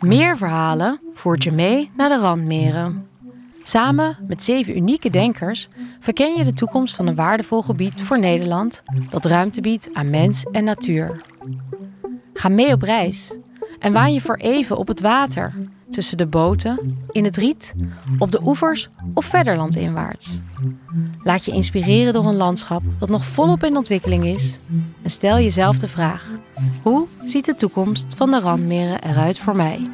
Meer verhalen voert je mee naar de randmeren. Samen met zeven unieke denkers verken je de toekomst van een waardevol gebied voor Nederland dat ruimte biedt aan mens en natuur. Ga mee op reis en waan je voor even op het water, tussen de boten, in het riet, op de oevers of verder landinwaarts. Laat je inspireren door een landschap dat nog volop in ontwikkeling is en stel jezelf de vraag: hoe ziet de toekomst van de randmeren eruit voor mij?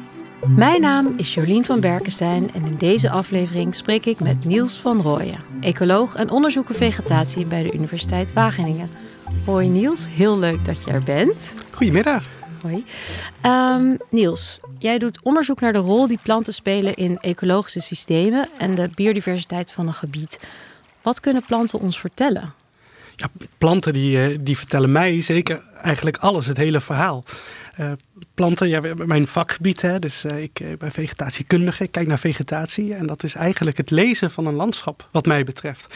Mijn naam is Jolien van Berkenstein en in deze aflevering spreek ik met Niels van Rooyen, ecoloog en onderzoeker vegetatie bij de Universiteit Wageningen. Hoi Niels, heel leuk dat je er bent. Goedemiddag. Hoi. Ehm, Niels, jij doet onderzoek naar de rol die planten spelen in ecologische systemen en de biodiversiteit van een gebied. Wat kunnen planten ons vertellen? Ja, planten die, eh, die vertellen mij zeker eigenlijk alles, het hele verhaal. Uh, planten, ja, mijn vakgebied, hè, dus uh, ik ben vegetatiekundige, ik kijk naar vegetatie en dat is eigenlijk het lezen van een landschap wat mij betreft.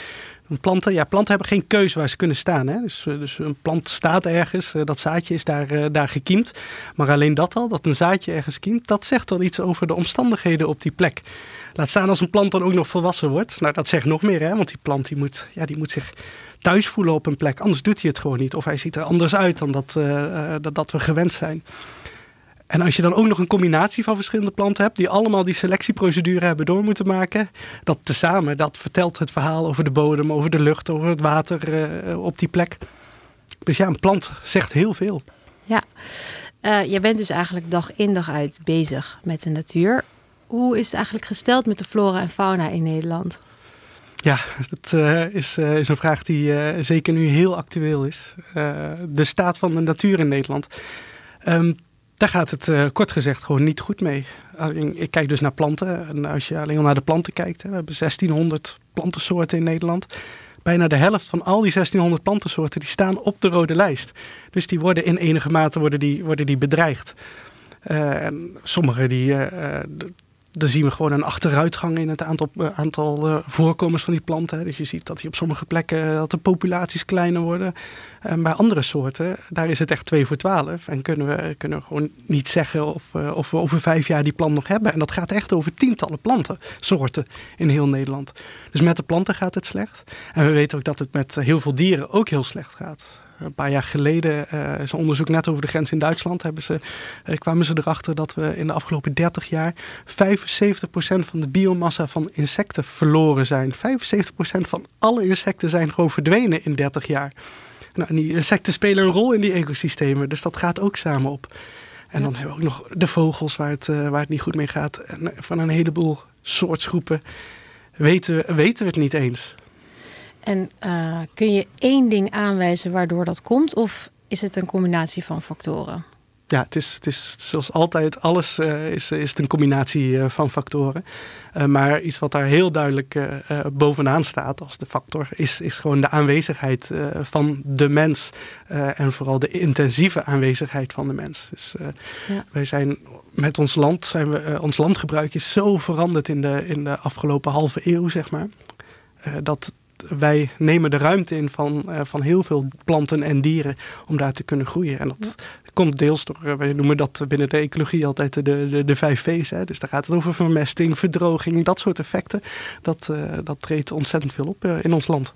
Planten, ja, planten hebben geen keuze waar ze kunnen staan. Hè? Dus, dus een plant staat ergens, dat zaadje is daar, daar gekiemd. Maar alleen dat al, dat een zaadje ergens kiemt, dat zegt al iets over de omstandigheden op die plek. Laat staan als een plant dan ook nog volwassen wordt. Nou, dat zegt nog meer, hè? want die plant die moet, ja, die moet zich thuis voelen op een plek. Anders doet hij het gewoon niet. Of hij ziet er anders uit dan dat, dat, dat we gewend zijn. En als je dan ook nog een combinatie van verschillende planten hebt, die allemaal die selectieprocedure hebben door moeten maken, dat tezamen, dat vertelt het verhaal over de bodem, over de lucht, over het water uh, op die plek. Dus ja, een plant zegt heel veel. Ja, uh, je bent dus eigenlijk dag in dag uit bezig met de natuur. Hoe is het eigenlijk gesteld met de flora en fauna in Nederland? Ja, dat uh, is, uh, is, een vraag die uh, zeker nu heel actueel is. de staat van de natuur in Nederland. Um, daar gaat het kort gezegd gewoon niet goed mee. ik kijk dus naar planten. En als je alleen al naar de planten kijkt, hè, we hebben 1600 plantensoorten in Nederland. Bijna de helft van al die 1600 plantensoorten die staan op de rode lijst. Dus die worden in enige mate worden die, worden die bedreigd. en sommige die, dan zien we gewoon een achteruitgang in het aantal, uh, aantal uh, voorkomens van die planten. Dus je ziet dat die op sommige plekken eh, dat de populaties kleiner worden. En bij andere soorten, daar is het echt 2 voor 12. En kunnen we, kunnen gewoon niet zeggen of, of we over vijf jaar die plant nog hebben. En dat gaat echt over tientallen plantensoorten in heel Nederland. Dus met de planten gaat het slecht. En we weten ook dat het met heel veel dieren ook heel slecht gaat. Een paar jaar geleden uh, is een onderzoek net over de grens in Duitsland. Hebben ze, uh, kwamen ze erachter dat we in de afgelopen 30 jaar 75% van de biomassa van insecten verloren zijn. 75% van alle insecten zijn gewoon verdwenen in 30 jaar. Nou, en die insecten spelen een rol in die ecosystemen, dus dat gaat ook samen op. En dan hebben we ook nog de vogels waar het, uh, waar het niet goed mee gaat. En van een heleboel soortgroepen weten, weten we het niet eens. En uh, kun je één ding aanwijzen waardoor dat komt, of is het een combinatie van factoren? Ja, het is, het is zoals altijd, alles uh, is, is het een combinatie uh, van factoren. maar iets wat daar heel duidelijk bovenaan staat als de factor, is, is gewoon de aanwezigheid van de mens. en vooral de intensieve aanwezigheid van de mens. Dus ja. wij zijn met ons land, zijn we, ons landgebruik is zo veranderd in de, in de afgelopen halve eeuw, zeg maar. dat, wij nemen de ruimte in van, uh, van heel veel planten en dieren om daar te kunnen groeien. En dat komt deels door, uh, wij noemen dat binnen de ecologie altijd de, de, de vijf V's. Hè. Dus daar gaat het over vermesting, verdroging, dat soort effecten. Dat, uh, dat treedt ontzettend veel op in ons land.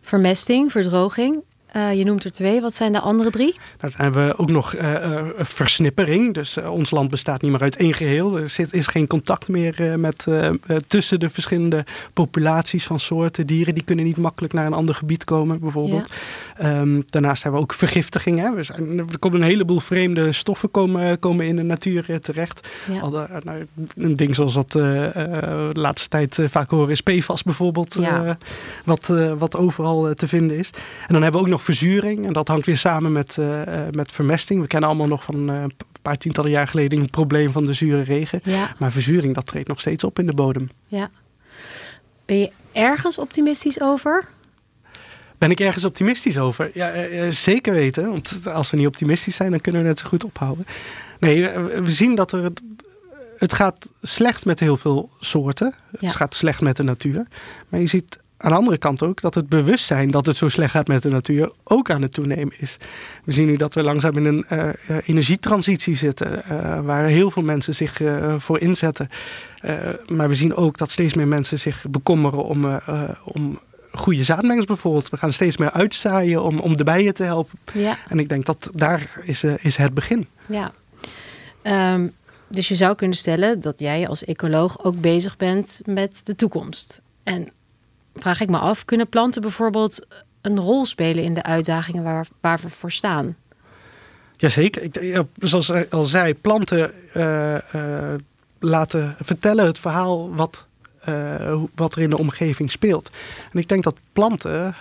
Vermesting, verdroging. Uh, je noemt er twee. Wat zijn de andere drie? Nou, dan hebben we ook nog uh, uh, versnippering. Dus ons land bestaat niet meer uit één geheel. Er zit, is geen contact meer met, tussen de verschillende populaties van soorten. Dieren die kunnen niet makkelijk naar een ander gebied komen, bijvoorbeeld. Ja. Um, daarnaast hebben we ook vergiftiging. Hè. We zijn, er komen een heleboel vreemde stoffen komen, komen in de natuur terecht. Ja. Al, nou, een ding zoals wat de laatste tijd vaak horen is PFAS bijvoorbeeld. Ja. wat, wat overal te vinden is. En dan hebben we ook nog verzuring. En dat hangt weer samen met, uh, met vermesting. We kennen allemaal nog van uh, een paar tientallen jaar geleden een probleem van de zure regen. Ja. Maar verzuring, dat treedt nog steeds op in de bodem. Ja. Ben je ergens optimistisch over? Ben ik ergens optimistisch over? Ja, zeker weten. Want als we niet optimistisch zijn, dan kunnen we net zo goed ophouden. Nee, we zien dat er. Het gaat slecht met heel veel soorten. Ja. Het gaat slecht met de natuur. Maar je ziet aan de andere kant ook dat het bewustzijn dat het zo slecht gaat met de natuur ook aan het toenemen is. We zien nu dat we langzaam in een uh, energietransitie zitten, uh, waar heel veel mensen zich voor inzetten. maar we zien ook dat steeds meer mensen zich bekommeren om, om goede zaadmengsels bijvoorbeeld. We gaan steeds meer uitzaaien om, om de bijen te helpen. Ja. En ik denk dat daar is, is het begin. Ja. Um, dus je zou kunnen stellen dat jij als ecoloog ook bezig bent met de toekomst. En vraag ik me af, kunnen planten bijvoorbeeld een rol spelen in de uitdagingen waar, we voor staan? Jazeker. Ik, zoals ik al zei, planten uh, uh, laten vertellen het verhaal wat, uh, wat er in de omgeving speelt. En ik denk dat planten,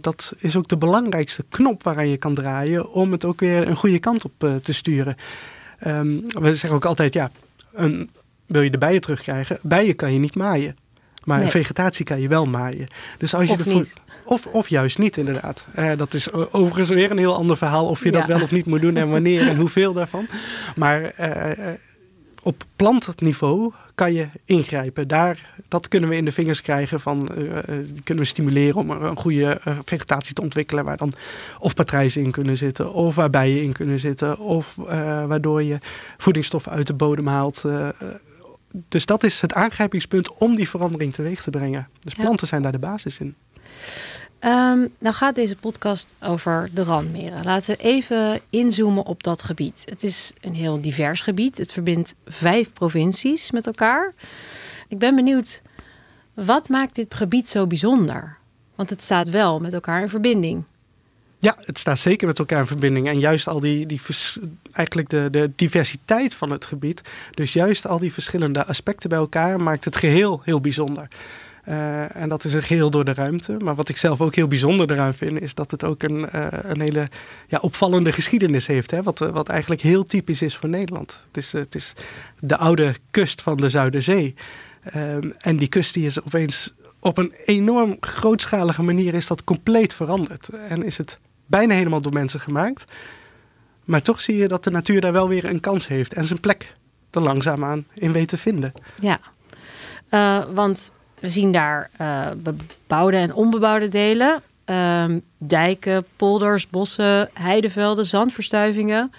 dat is ook de belangrijkste knop waaraan je kan draaien om het ook weer een goede kant op te sturen. Um, we zeggen ook altijd, ja, een, wil je de bijen terugkrijgen? Bijen kan je niet maaien. Maar nee. vegetatie kan je wel maaien. Dus als je of. Of, of juist niet, inderdaad. Uh, dat is overigens weer een heel ander verhaal of je dat wel of niet moet doen en wanneer en hoeveel daarvan. Maar uh, op plantniveau kan je ingrijpen. Daar, dat kunnen we in de vingers krijgen van, uh, kunnen we stimuleren om een goede vegetatie te ontwikkelen. Waar dan of patrijzen in kunnen zitten, of waar bijen in kunnen zitten, of waardoor je voedingsstoffen uit de bodem haalt dus dat is het aangrijpingspunt om die verandering teweeg te brengen. Dus planten zijn daar de basis in. Um, nou gaat deze podcast over de randmeren. Laten we even inzoomen op dat gebied. Het is een heel divers gebied. Het verbindt vijf provincies met elkaar. Ik ben benieuwd, wat maakt dit gebied zo bijzonder? Want het staat wel met elkaar in verbinding. Ja, het staat zeker met elkaar in verbinding. En juist al die, die eigenlijk de, de diversiteit van het gebied. Dus juist al die verschillende aspecten bij elkaar maakt het geheel heel bijzonder. Uh, en dat is een geheel door de ruimte. Maar wat ik zelf ook heel bijzonder eraan vind, is dat het ook een, uh, een hele ja, opvallende geschiedenis heeft. Hè? Wat, wat eigenlijk heel typisch is voor Nederland. Het is, het is de oude kust van de Zuiderzee. Um, en die kust die is opeens op een enorm grootschalige manier is dat compleet veranderd. En is het bijna helemaal door mensen gemaakt. Maar toch zie je dat de natuur daar wel weer een kans heeft en zijn plek er langzaamaan in weet te vinden. Ja, uh, want we zien daar uh, bebouwde en onbebouwde delen. Uh, dijken, polders, bossen, heidevelden, zandverstuivingen.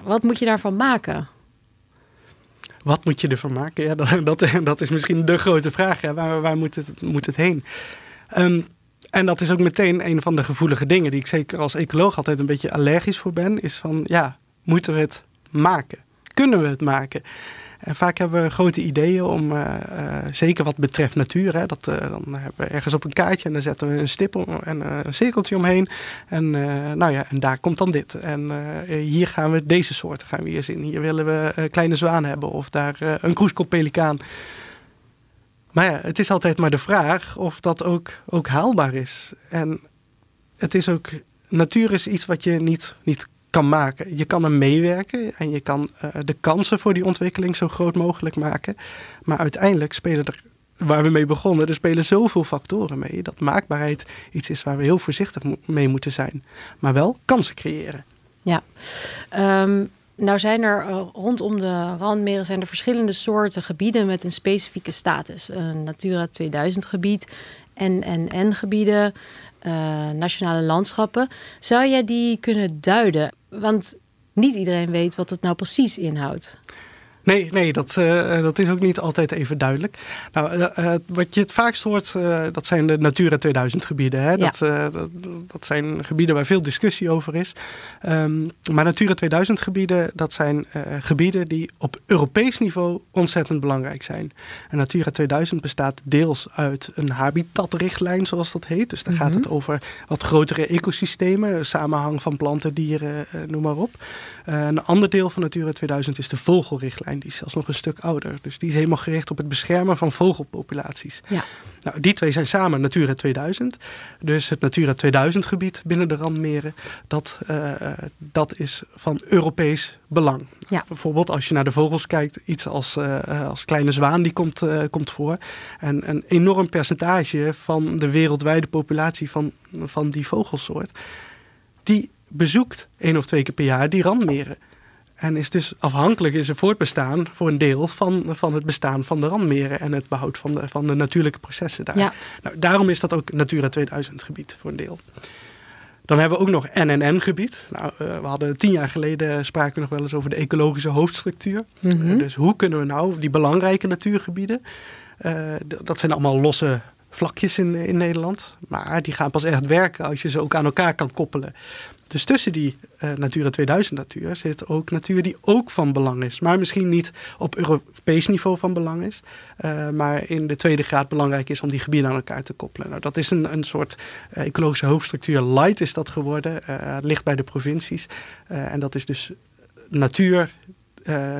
Wat moet je daarvan maken? Wat moet je ervan maken? Ja, dat, dat, dat is misschien de grote vraag. Waar, waar moet, het, moet het heen? Um, en dat is ook meteen een van de gevoelige dingen die ik zeker als ecoloog altijd een beetje allergisch voor ben. Is van, ja, moeten we het maken? Kunnen we het maken? En vaak hebben we grote ideeën om, uh, uh, zeker wat betreft natuur, hè, dat, uh, dan hebben we ergens op een kaartje en dan zetten we een stip en een cirkeltje omheen. En, nou ja, en daar komt dan dit. En hier gaan we deze soorten gaan we hier zien. Hier willen we kleine zwaan hebben of daar een kroeskoppelikaan. Maar ja, het is altijd maar de vraag of dat ook, ook haalbaar is. En het is ook, natuur is iets wat je niet, niet kan maken. Je kan er meewerken en je kan uh, de kansen voor die ontwikkeling zo groot mogelijk maken. Maar uiteindelijk spelen er, waar we mee begonnen, er spelen zoveel factoren mee. Dat maakbaarheid iets is waar we heel voorzichtig mee moeten zijn. Maar wel kansen creëren. Ja, um, nou zijn er uh, rondom de randmeren zijn er verschillende soorten gebieden met een specifieke status. Een Natura 2000 gebied, NNN gebieden, uh, nationale landschappen. Zou jij die kunnen duiden? Want niet iedereen weet wat het nou precies inhoudt. Nee, nee dat, uh, dat is ook niet altijd even duidelijk. Nou, uh, wat je het vaakst hoort, dat zijn de Natura 2000 gebieden. Hè? Dat, dat, dat, zijn gebieden waar veel discussie over is. Um, maar Natura 2000 gebieden, dat zijn gebieden die op Europees niveau ontzettend belangrijk zijn. En Natura 2000 bestaat deels uit een habitatrichtlijn, zoals dat heet. Dus mm -hmm. gaat het over wat grotere ecosystemen, samenhang van planten, dieren, noem maar op. een ander deel van Natura 2000 is de vogelrichtlijn die is zelfs nog een stuk ouder. Dus die is helemaal gericht op het beschermen van vogelpopulaties. Ja. Nou, die twee zijn samen Natura 2000. Dus het Natura 2000 gebied binnen de randmeren, dat, uh, dat is van Europees belang. Ja. Bijvoorbeeld als je naar de vogels kijkt, iets als, uh, als kleine zwaan, die komt, uh, komt voor. En een enorm percentage van de wereldwijde populatie van, van die vogelsoort, die bezoekt één of twee keer per jaar die randmeren. En is dus afhankelijk is er voortbestaan voor een deel van, van het bestaan van de randmeren en het behoud van de, van de natuurlijke processen daar. Ja. Nou, daarom is dat ook Natura 2000 gebied voor een deel. Dan hebben we ook nog NNN-gebied. Nou, uh, we hadden tien jaar geleden spraken we nog wel eens over de ecologische hoofdstructuur. Mhm. Uh, dus hoe kunnen we nou die belangrijke natuurgebieden, uh, dat zijn allemaal losse vlakjes in, in Nederland, maar die gaan pas echt werken als je ze ook aan elkaar kan koppelen. Dus tussen die uh, Natura 2000 natuur zit ook natuur die ook van belang is. Maar misschien niet op Europees niveau van belang is. Uh, maar in de tweede graad belangrijk is om die gebieden aan elkaar te koppelen. Nou, dat is een, een soort uh, ecologische hoofdstructuur. Light is dat geworden. ligt bij de provincies. en dat is dus natuur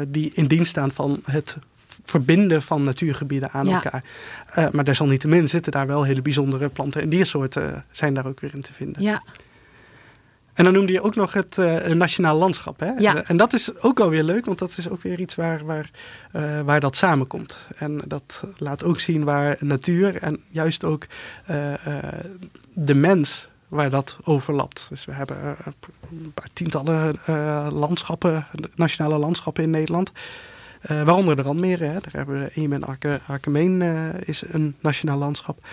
die in dienst staan van het verbinden van natuurgebieden aan Ja. elkaar. Maar desalniettemin zitten daar wel hele bijzondere planten en diersoorten zijn daar ook weer in te vinden. Ja, En dan noemde je ook nog het uh, nationaal landschap. Hè? Ja. En dat is ook wel weer leuk, want dat is ook weer iets waar, waar, uh, waar dat samenkomt. En dat laat ook zien waar natuur en juist ook uh, de mens waar dat overlapt. Dus we hebben een paar tientallen landschappen, nationale landschappen in Nederland. Waaronder de randmeren. Hè. Daar hebben we Eem en Arke, Arkemeen is een nationaal landschap.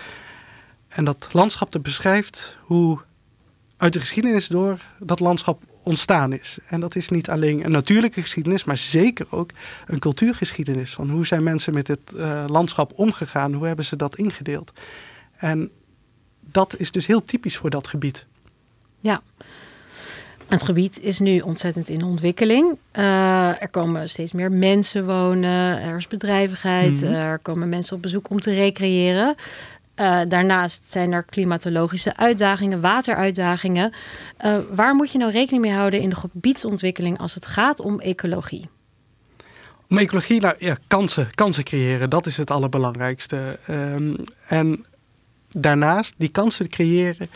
En dat landschap dat beschrijft hoe uit de geschiedenis door dat landschap ontstaan is. En dat is niet alleen een natuurlijke geschiedenis, maar zeker ook een cultuurgeschiedenis. Van hoe zijn mensen met dit uh, landschap omgegaan? Hoe hebben ze dat ingedeeld? En dat is dus heel typisch voor dat gebied. Ja. Het gebied is nu ontzettend in ontwikkeling. Uh, er komen steeds meer mensen wonen, er is bedrijvigheid, mm -hmm. er komen mensen op bezoek om te recreëren. Uh, daarnaast zijn er klimatologische uitdagingen, wateruitdagingen. Uh, waar moet je nou rekening mee houden in de gebiedsontwikkeling als het gaat om ecologie? Om ecologie, nou ja, kansen, kansen creëren, dat is het allerbelangrijkste. Um, en daarnaast, die kansen creëren,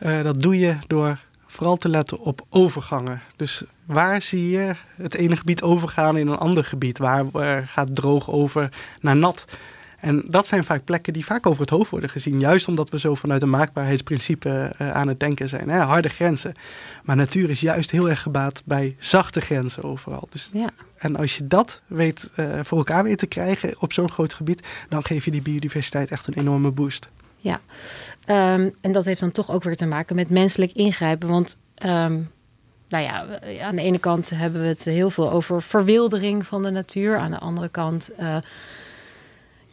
uh, dat doe je door vooral te letten op overgangen. Dus waar zie je het ene gebied overgaan in een ander gebied? Waar gaat droog over naar nat? En dat zijn vaak plekken die vaak over het hoofd worden gezien. Juist omdat we zo vanuit een maakbaarheidsprincipe uh, aan het denken zijn. Hè? Harde grenzen. Maar natuur is juist heel erg gebaat bij zachte grenzen overal. Dus, ja. En als je dat weet, uh, voor elkaar weet te krijgen op zo'n groot gebied... dan geef je die biodiversiteit echt een enorme boost. Ja, um, en dat heeft dan toch ook weer te maken met menselijk ingrijpen. Want um, nou ja, aan de ene kant hebben we het heel veel over verwildering van de natuur. Aan de andere kant, uh,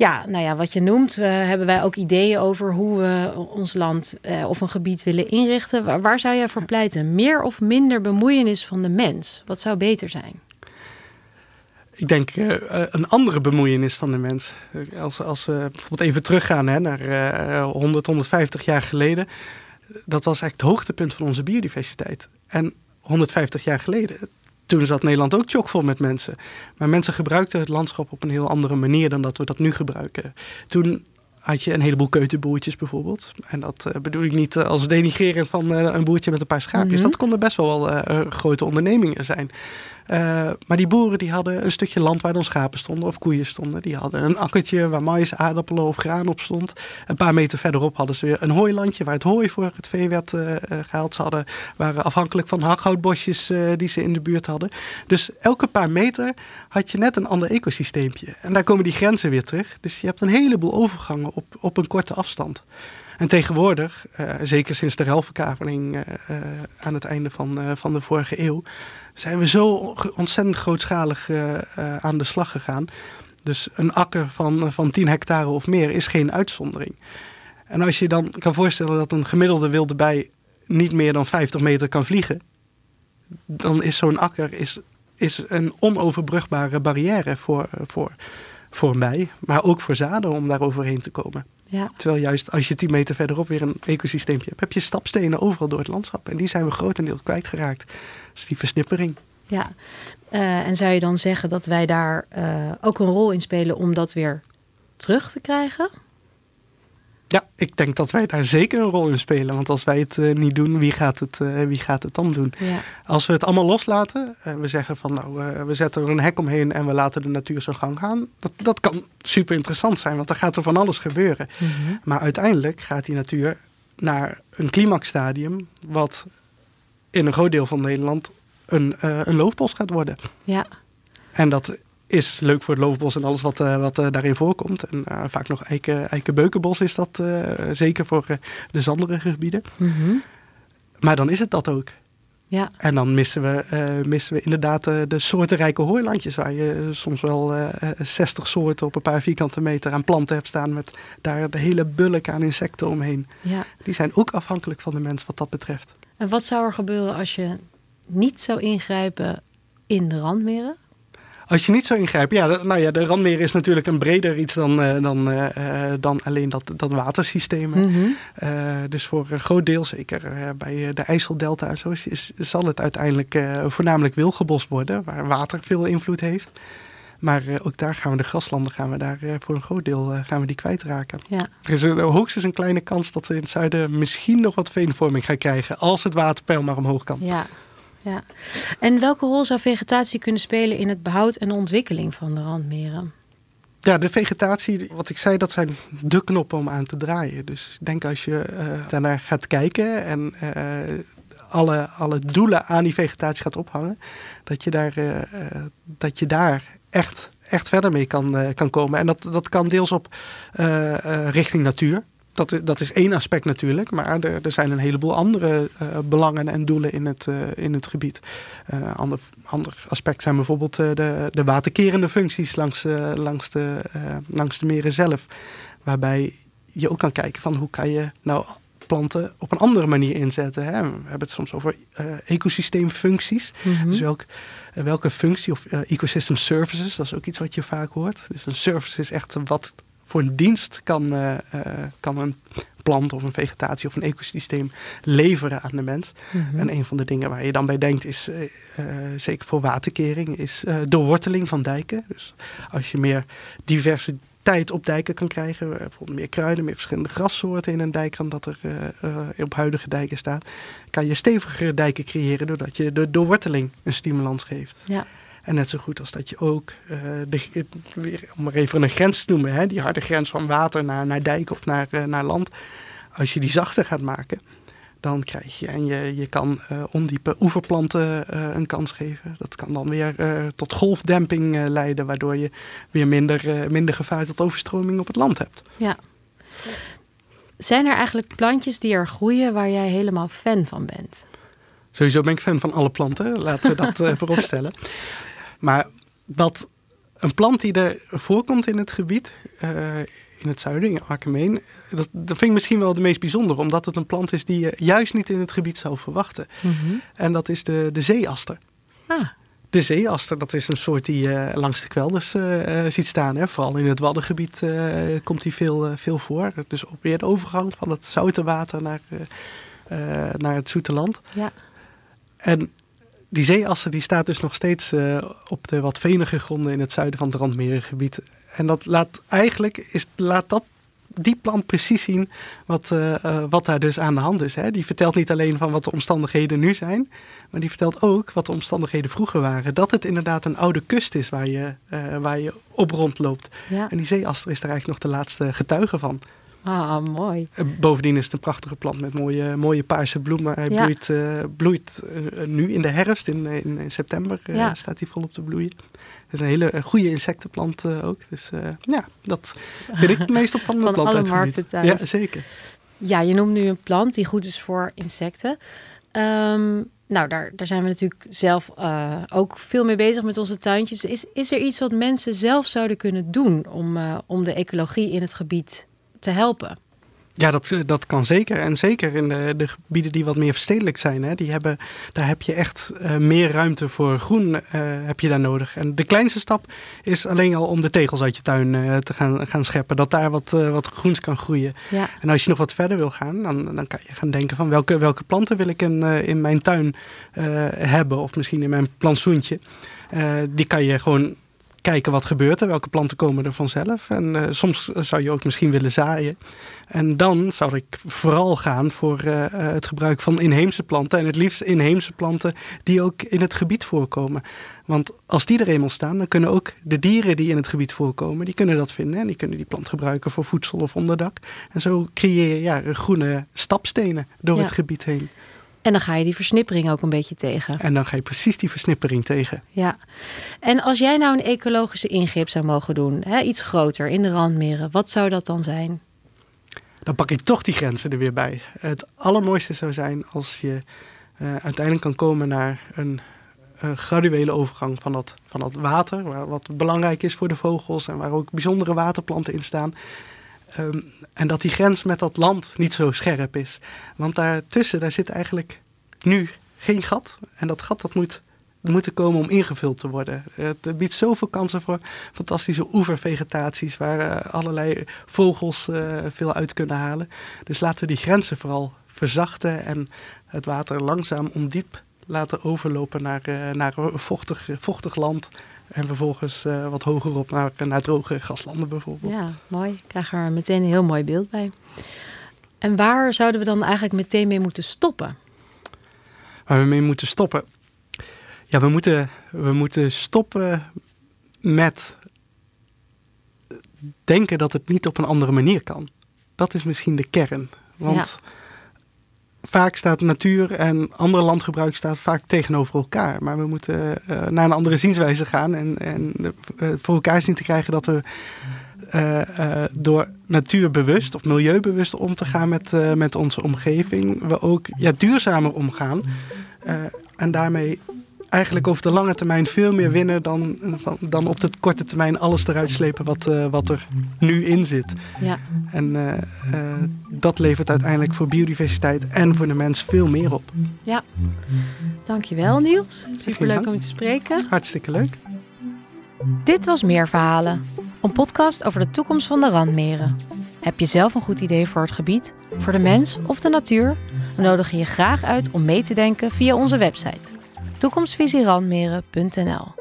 ja, nou ja, wat je noemt, uh, hebben wij ook ideeën over hoe we ons land uh, of een gebied willen inrichten. Waar, zou jij voor pleiten? Meer of minder bemoeienis van de mens? Wat zou beter zijn? Ik denk uh, een andere bemoeienis van de mens. Als, als we bijvoorbeeld even teruggaan hè, naar uh, 100, 150 jaar geleden. Dat was eigenlijk het hoogtepunt van onze biodiversiteit. En 150 jaar geleden, toen zat Nederland ook chockvol met mensen. Maar mensen gebruikten het landschap op een heel andere manier dan dat we dat nu gebruiken. Toen had je een heleboel keutenboertjes bijvoorbeeld. En dat uh, bedoel ik niet uh, als denigrerend van uh, een boertje met een paar schaapjes. Mm-hmm. Dat konden best wel grote ondernemingen zijn. Maar die boeren die hadden een stukje land waar dan schapen stonden of koeien stonden. Die hadden een akkertje waar mais, aardappelen of graan op stond. Een paar meter verderop hadden ze weer een hooilandje waar het hooi voor het vee werd gehaald. Ze hadden, waren afhankelijk van hakhoutbosjes die ze in de buurt hadden. Dus elke paar meter had je net een ander ecosysteempje. En daar komen die grenzen weer terug. Dus je hebt een heleboel overgangen op, op een korte afstand. En tegenwoordig, uh, zeker sinds de ruilverkaveling uh, uh, aan het einde van, van de vorige eeuw, zijn we zo ontzettend grootschalig aan de slag gegaan. Dus een akker van, van 10 hectare of meer is geen uitzondering. En als je dan kan voorstellen dat een gemiddelde wilde bij niet meer dan 50 meter kan vliegen, dan is zo'n akker is, is een onoverbrugbare barrière voor, voor, voor maar ook voor zaden om daar overheen te komen. Ja. Terwijl juist als je 10 meter verderop weer een ecosysteempje hebt, heb je stapstenen overal door het landschap. En die zijn we grotendeels kwijtgeraakt. Dus die versnippering. Ja, uh, en zou je dan zeggen dat wij daar uh, ook een rol in spelen om dat weer terug te krijgen? Ja, ik denk dat wij daar zeker een rol in spelen. Want als wij het uh, niet doen, wie gaat het, uh, wie gaat het dan doen? Ja. Als we het allemaal loslaten en we zeggen van nou, uh, we zetten er een hek omheen en we laten de natuur zijn gang gaan. Dat, dat kan super interessant zijn, want dan gaat er van alles gebeuren. Mm -hmm. Maar uiteindelijk gaat die natuur naar een climaxstadium wat in een groot deel van Nederland een, een loofbos gaat worden. Ja. En dat is leuk voor het loofbos en alles wat, wat daarin voorkomt. En vaak nog eiken, eikenbeukenbos is dat zeker voor de zanderige gebieden. Mm Maar dan is het dat ook. Ja. En dan missen we, uh, missen we inderdaad uh, de soortenrijke hooilandjes, waar je soms wel uh, 60 soorten op een paar vierkante meter aan planten hebt staan, met daar de hele bulk aan insecten omheen. Ja. Die zijn ook afhankelijk van de mens wat dat betreft. En wat zou er gebeuren als je niet zou ingrijpen in de randmeren? Als je niet zou ingrijpen, ja, nou ja, de randmeer is natuurlijk een breder iets dan, uh, dan, uh, dan alleen dat, dat watersysteem. Mm -hmm. uh, dus voor een groot deel, zeker bij de IJsseldelta en zo, is, is, zal het uiteindelijk voornamelijk wilgebos worden, waar water veel invloed heeft. Maar ook daar gaan we de graslanden gaan we daar voor een groot deel gaan we die kwijtraken. Ja. Er is een, hoogstens een kleine kans dat we in het zuiden misschien nog wat veenvorming gaan krijgen als het waterpeil maar omhoog kan. Ja, ja. En welke rol zou vegetatie kunnen spelen in het behoud en ontwikkeling van de randmeren? Ja, de vegetatie, wat ik zei, dat zijn de knoppen om aan te draaien. Dus ik denk als je uh, daarnaar gaat kijken en uh, alle, alle doelen aan die vegetatie gaat ophangen, dat je daar, uh, dat je daar echt, echt verder mee kan, kan komen. En dat, dat kan deels op richting natuur dat, dat is één aspect natuurlijk, maar er, er zijn een heleboel andere uh, belangen en doelen in het, uh, in het gebied. Een uh, ander, ander aspect zijn bijvoorbeeld de, de waterkerende functies langs, langs, de, langs de meren zelf. Waarbij je ook kan kijken van hoe kan je nou planten op een andere manier inzetten. Hè? We hebben het soms over ecosysteemfuncties. Mm -hmm. Dus welk, welke functie of ecosystem services, dat is ook iets wat je vaak hoort. Dus een service is echt wat voor een dienst kan, uh, uh, kan een plant of een vegetatie of een ecosysteem leveren aan de mens. Mm -hmm. En een van de dingen waar je dan bij denkt is, uh, zeker voor waterkering, is doorworteling van dijken. Dus als je meer diversiteit op dijken kan krijgen, bijvoorbeeld meer kruiden, meer verschillende grassoorten in een dijk dan dat er op huidige dijken staat, kan je stevigere dijken creëren doordat je de doorworteling een stimulans geeft. Ja. En net zo goed als dat je ook, uh, de, weer, om maar even een grens te noemen, hè, die harde grens van water naar, naar dijk of naar, uh, naar land. Als je die zachter gaat maken, dan krijg je, en je, je kan uh, ondiepe oeverplanten een kans geven. Dat kan dan weer tot golfdemping leiden, waardoor je weer minder, minder gevaar tot overstroming op het land hebt. Ja. Zijn er eigenlijk plantjes die er groeien waar jij helemaal fan van bent? Sowieso ben ik fan van alle planten, laten we dat vooropstellen. Maar dat een plant die er voorkomt in het gebied, uh, in het zuiden, in Arkhemeen, dat, dat vind ik misschien wel de meest bijzondere, omdat het een plant is die je juist niet in het gebied zou verwachten. Mm -hmm. En dat is de, de zeeaster. Ah. De zeeaster, dat is een soort die je uh, langs de kwelders uh, ziet staan. Hè. Vooral in het Waddengebied komt die veel, veel voor. Dus op weer de overgang van het zoute water naar, naar het zoete land. Ja. En die zeeassen die staat dus nog steeds uh, op de wat venige gronden in het zuiden van het Randmerengebied. En dat laat eigenlijk is, laat dat die plant precies zien wat, uh, uh, wat daar dus aan de hand is. Hè. Die vertelt niet alleen van wat de omstandigheden nu zijn, maar die vertelt ook wat de omstandigheden vroeger waren. Dat het inderdaad een oude kust is waar je, waar je op rondloopt. Ja. En die zeeaster is daar eigenlijk nog de laatste getuige van. Ah, mooi. Bovendien is het een prachtige plant met mooie, mooie paarse bloemen. Hij Ja. bloeit, uh, bloeit uh, nu in de herfst, in, in, in september uh, Ja. staat hij volop te bloeien. Het is een hele goede insectenplant ook. Dus ja, dat vind ik het meest opvallende plant uit markten thuis. Ja, zeker. Ja, je noemt nu een plant die goed is voor insecten. Ehm, nou, daar, daar zijn we natuurlijk zelf eh, ook veel mee bezig met onze tuintjes. Is, is er iets wat mensen zelf zouden kunnen doen om, eh, om de ecologie in het gebied te helpen? Ja, dat, dat kan zeker. En zeker in de, de gebieden die wat meer verstedelijk zijn. Hè, die hebben, daar heb je echt uh, meer ruimte voor groen uh, heb je daar nodig. En de kleinste stap is alleen al om de tegels uit je tuin uh, te gaan, gaan scheppen. Dat daar wat, wat groens kan groeien. Ja. En als je nog wat verder wil gaan, dan, dan kan je gaan denken van welke, welke planten wil ik in, in mijn tuin hebben. Of misschien in mijn plantsoentje. die kan je gewoon kijken wat gebeurt er, welke planten komen er vanzelf. En uh, soms zou je ook misschien willen zaaien. En dan zou ik vooral gaan voor uh, het gebruik van inheemse planten. En het liefst inheemse planten die ook in het gebied voorkomen. Want als die er eenmaal staan, dan kunnen ook de dieren die in het gebied voorkomen, die kunnen dat vinden. En die kunnen die plant gebruiken voor voedsel of onderdak. En zo creëer je ja, groene stapstenen door Ja. het gebied heen. En dan ga je die versnippering ook een beetje tegen. En dan ga je precies die versnippering tegen. Ja. En als jij nou een ecologische ingreep zou mogen doen, hè, iets groter in de randmeren, wat zou dat dan zijn? Dan pak ik toch die grenzen er weer bij. Het allermooiste zou zijn als je uh, uiteindelijk kan komen naar een, een, graduele overgang van dat, van dat water, wat belangrijk is voor de vogels en waar ook bijzondere waterplanten in staan. Um, en dat die grens met dat land niet zo scherp is. Want daartussen, daar zit eigenlijk nu geen gat. En dat gat dat moet, moet er komen om ingevuld te worden. Het biedt zoveel kansen voor fantastische oevervegetaties... waar uh, allerlei vogels uh, veel uit kunnen halen. Dus laten we die grenzen vooral verzachten... en het water langzaam ondiep laten overlopen naar, uh, naar vochtig, vochtig land... En vervolgens uh, wat hogerop naar, naar droge graslanden bijvoorbeeld. Ja, mooi. Ik krijg er meteen een heel mooi beeld bij. En waar zouden we dan eigenlijk meteen mee moeten stoppen? Waar we mee moeten stoppen? Ja, we moeten, we moeten stoppen met denken dat het niet op een andere manier kan. Dat is misschien de kern. Want ja vaak staat natuur en andere landgebruik staat vaak tegenover elkaar. Maar we moeten uh, naar een andere zienswijze gaan en, en uh, voor elkaar zien te krijgen dat we uh, door natuurbewust of milieubewust om te gaan met, met onze omgeving, we ook ja, duurzamer omgaan. en daarmee eigenlijk over de lange termijn veel meer winnen dan, dan op de korte termijn alles eruit slepen wat, uh, wat er nu in zit. Ja. En uh, uh, dat levert uiteindelijk voor biodiversiteit en voor de mens veel meer op. Ja, dankjewel Niels. Superleuk om je te spreken. Hartstikke leuk. Dit was Meer Verhalen, een podcast over de toekomst van de randmeren. Heb je zelf een goed idee voor het gebied, voor de mens of de natuur? We nodigen je graag uit om mee te denken via onze website toekomstvisierandmeren.nl